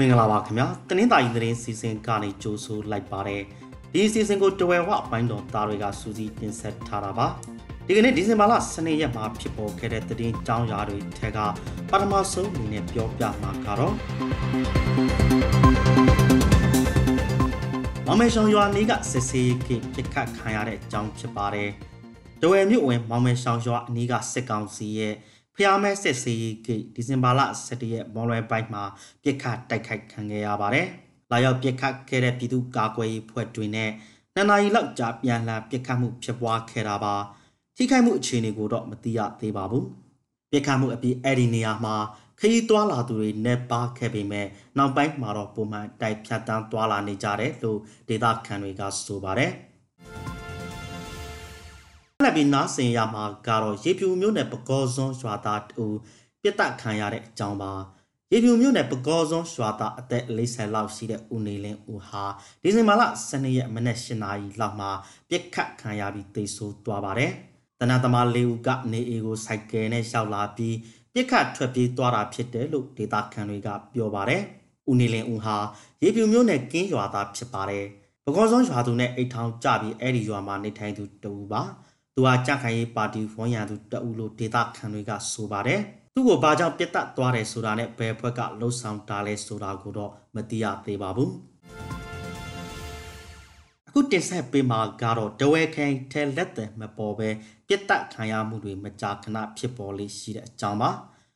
မင်္ဂလာပါခင်ဗျာတနင်္သာရီသတင်းစီစဉ်ကနေကြိုဆိုလိုက်ပါတယ်ဒီစီစဉ်ကိုတဝဲဝအပိုင်းတော်သားတွေကစူးစီးတင်ဆက်ထားတာပါ ဒီကနေ့ဒီဇင်ဘာလ12ရက်မှာဖြစ်ပေါ်ခဲ့တဲ့သတင်းကြောင်းရာတွေထက်ကပထမဆုံးအနေနဲ့ပြောပြမှာကတော့မမေရှောင်ရွာနေကစစ်စေးကိပြစ်ခတ်ခံရတဲ့အကြောင်းဖြစ်ပါတယ်တဝဲမြို့ဝင်မောင်မေရှောင်ရွာအနီးကစစ်ကောင်စီရဲ့ဖျားမဲစစ်စေးကိဒီဇင်ဘာလ17ရက်မော်လွယ်ပိုင်းမှာပြစ်ခတ်တိုက်ခိုက်ခံခဲ့ရပါတယ်။လာရောက်ပြစ်ခတ်ခဲ့တဲ့ပြည်သူကာကွယ်ရေးဖွဲ့တွေနဲ့နှစ်နာရီလောက်ကြာပြန်လှန်ပြစ်ခတ်မှုဖြစ်ပွားခဲ့တာပါ။ ထိခိုက်မှုအခြေအနေကိုတော့မသိရသေးပါဘူး။ပြစ်ခတ်မှုအပြီးအဲ့ဒီနေရာမှာခရီးသွားလာသူတွေနေပါခဲ့ပေမဲ့နောက်ပိုင်းမှာတော့ပုံမှန်တိုက်ဖြတ်တန်းသွားလာနေကြတယ်လို့ဒေသခံတွေကဆိုပါတယ်။လက်ပြီးနားဆင်ရမှာကတော့ရေပြူမျိုးနဲ့ပကောစွန်းရွာသားတူပြစ်တက်ခံရတဲ့အကြောင်းပါရေပြူမျိုးနဲ့ပကောစွန်းရွာသားအသက်40လောက်ရှိတဲ့ဦးနေလင်းဦးဟာဒီဇင်ဘာလ12ရက်မနေ့8နာရီလောက်မှာပြစ်ခတ်ခံရပြီးသေဆုံးသွားပါတယ် တနသမားလေးဦးကနေအေကိုစိုက်ကယ်နဲ့ရှောက်လာပြီးပြစ်ခတ်ထွက်ပြေးသွားတာဖြစ်တယ်လို့ဒေတာခန်တွေကပြောပါတယ်ဦးနေလင်းဦးဟာရေပြူမျိုးနဲ့ကင်းရွာသားဖြစ်ပါတယ်ပကောစွန်းရွာသူနဲ့အိတ်ထောင်ကြပြီးအဲ့ဒီရွာမှာနေထိုင်သူတူပါသူဟာကြခိုင်ရေးပါတီဝန်ရံသူတအူလို့ဒေတာခန်တွေကဆိုပါတယ်သူ့ကိုဘာကြောင့်ပြတ်တက်သွားတယ်ဆိုတာနဲ့ဘယ်ဘက်ကလှုပ်ဆောင်တာလဲဆိုတာကိုတော့မသိရသေးပါဘူးအ ခုတင်ဆက်ပေးမှာကတော့ဒဝဲခိုင်ထဲလက်တယ်မပေါ်ပဲပြစ်တက်ခံရမှုတွေမကြာခဏဖြစ်ပေါ်လေးရှိတဲ့အကြောင်းပါ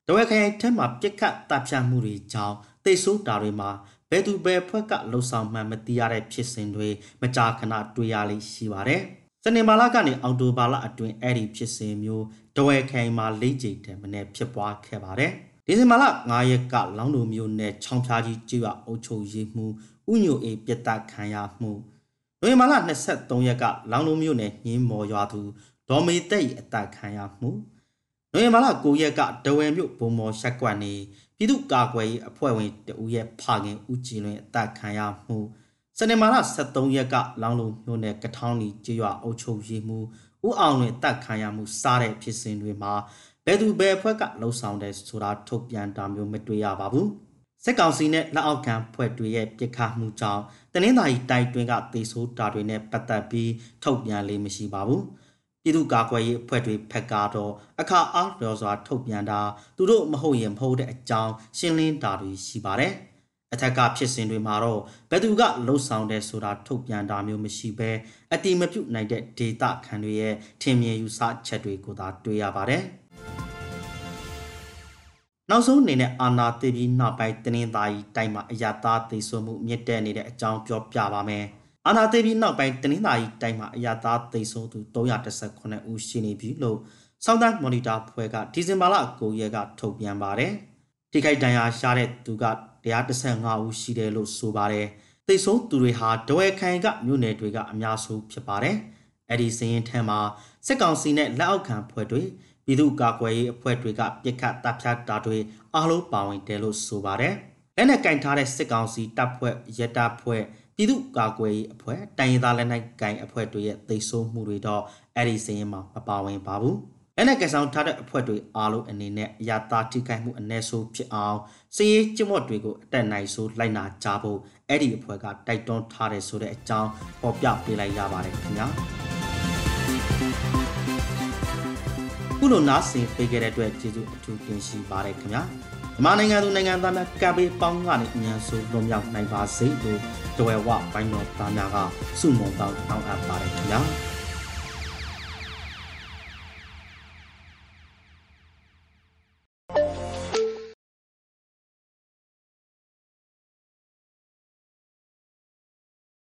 ဒဝဲခိုင်ထဲမှာပြစ်ခတ်တပ်ဖြတ်မှုတွေကြောင့်တိတ်ဆိုးတာတွေမှာဘယ်သူဘယ်ဖွဲ့ကလှုပ်ဆောင်မှမသိရတဲ့ဖြစ်စဉ်တွေမကြာခဏတွေ့ရလေးရှိပါတယ်စနေမာလာကနေအော်တိုဘာလအတွင်းအဲ့ဒီဖြစ်စဉ်မျိုးတဝဲခိုင်မှာလေးကြိမ်တည်းမနေ့ဖြစ်ပွားခဲ့ပါတယ်။ဒီဇင်ဘာလ9ရက်ကလောင်းလိုမျိုးနဲ့ချောင်းဖြားကြီးကျွောအုပ်ချုပ်ရေးမှုဥညိုအေပြတ်တက်ခံရမှု နိုဝင်ဘာလ23ရက်ကလောင်းလိုမျိုးနဲ့ညင်းမော်ရွာသူဒေါ်မေတိတ်အတက်ခံရမှုနိုဝင်ဘာလ9ရက်ကဒဝဲမြို့ဘုံမော်ရှက်ကွက်နေပြည်သူ့ကာကွယ်ရေးအဖွဲ့ဝင်တဦးရဲ့ဖခင်ဦးကြည်လွင်အတက်ခံရမှုစနေမာလ23ရက်ကလောင်းလုံမြို့နယ်ကထောင်းလီကျေးရွာအုပ်ချုပ်ရေးမှူးဦးအောင်လွင်တပ်ခံရမှုစားတဲ့ဖြစ်စဉ်တွေမှာဘယ်သူဘယ်အဖွဲ့ကလှုံ့ဆော်တယ်ဆိုတာထုတ်ပြန်တာမျိုးမတွေ့ရပါဘူး စစ်ကောင်စီနဲ့လက်အောက်ခံဖွဲ့တွေရဲ့ပြစ်ခတ်မှုကြောင့်တနင်္သာရီတိုင်းတွင်းကတေဆိုးတာတွေနဲ့ပတ်သက်ပြီးထုတ်ပြန်လေးမရှိပါဘူးပြည်သူ့ကာကွယ်ရေးအဖွဲ့တွေဖက်ကတော့အခါအားလျော်စွာထုတ်ပြန်တာသူတို့မဟုတ်ရင်မဟုတ်တဲ့အကြောင်းရှင်းလင်းတာတွေရှိပါတယ်။အထက်ကဖြစ်စဉ်တွေမှာတော့ဘယ်သူကလှုပ်ဆောင်တယ်ဆိုတာထုတ်ပြန်တာမျိုးမရှိဘဲအတိမပြုတ်နိုင်တဲ့ data ခံတွေရဲ့ထင်မြင်ယူဆချက်တွေကိုသာတွေ့ရပါတယ်။ နောက်ဆုံးအနေနဲ့အာနာတေပြီးနောက်ပိုင်းတင်းင်းသားကြီးတိုက်မှာအရသာသိဆိုမှုမြင့်တက်နေတဲ့အကြောင်းပြောပြပါမယ်။အာနာတေပြီးနောက်ပိုင်းတင်းင်းသားကြီးတိုက်မှာအရသာသိဆိုသူ318ဦးရှိနေပြီလို့စောင်းတန်းမော်နီတာဖွဲ့ကဒီဇင်ဘာလ9ရက်ကထုတ်ပြန်ပါတယ်။ထိခိုက်ဒဏ်ရာရှာတဲ့သူက135ဦးရှိတယ်လို့ဆိုပါတယ်။သိဆုံးသူတွေဟာဒဝဲခိုင်ကမြို့နယ်တွေကအများစုဖြစ်ပါတယ်။အဲ့ဒီစရင်ထမ်းမှာစစ်ကောင်စီနဲ့လက်အောက်ခံဖွဲ့တွေ ပြည်သူ့ကာကွယ်ရေးအဖွဲ့တွေကပြစ်ခတ်တပ်ဖြတ်တာတွေအားလုံးပါဝင်တယ်လို့ဆိုပါတယ်။လက်နက်ကင်ထားတဲ့စစ်ကောင်စီတပ်ဖွဲ့ရဲတပ်ဖွဲ့ပြည်သူ့ကာကွယ်ရေးအဖွဲ့တိုင်းရင်းသားလက်နက်ကင်အဖွဲ့တွေရဲ့သိဆုံးမှုတွေတော့အဲ့ဒီစရင်မှာမပါဝင်ပါဘူး။လက်နက်ကဆောင်ထားတဲ့အဖွဲ့တွေအားလုံးအနေနဲ့အရာသားထိခိုက်မှုအ ਨੇ ဆိုးဖြစ်အောင်စီးရေးကျမတ်တွေကိုအတက်နိုင်ဆိုလိုက်နာကြဖို့အဲ့ဒီအဖွဲ့ကတိုက်တွန်းထားတယ်ဆိုတဲ့အကြောင်းပေါ်ပြပေးလိုက်ရပါတယ်ခင်ဗျာ ခုလိုနားဆင်ပေးခဲ့တဲ့အတွက်ကျေးဇူးအထူးတင်ရှိပါတယ်ခင်ဗျာမြန်မာနိုင်ငံသူနိုင်ငံသားများကပ်ပေးပေါင်းကနေအမြန်ဆုံးလွန်မြောက်နိုင်ပါစေလို့တဝဲဝဘိုင်းတော်သားများကစုမုံတောင်းတောင်းအပ်ပါတယ်ခင်ဗျာ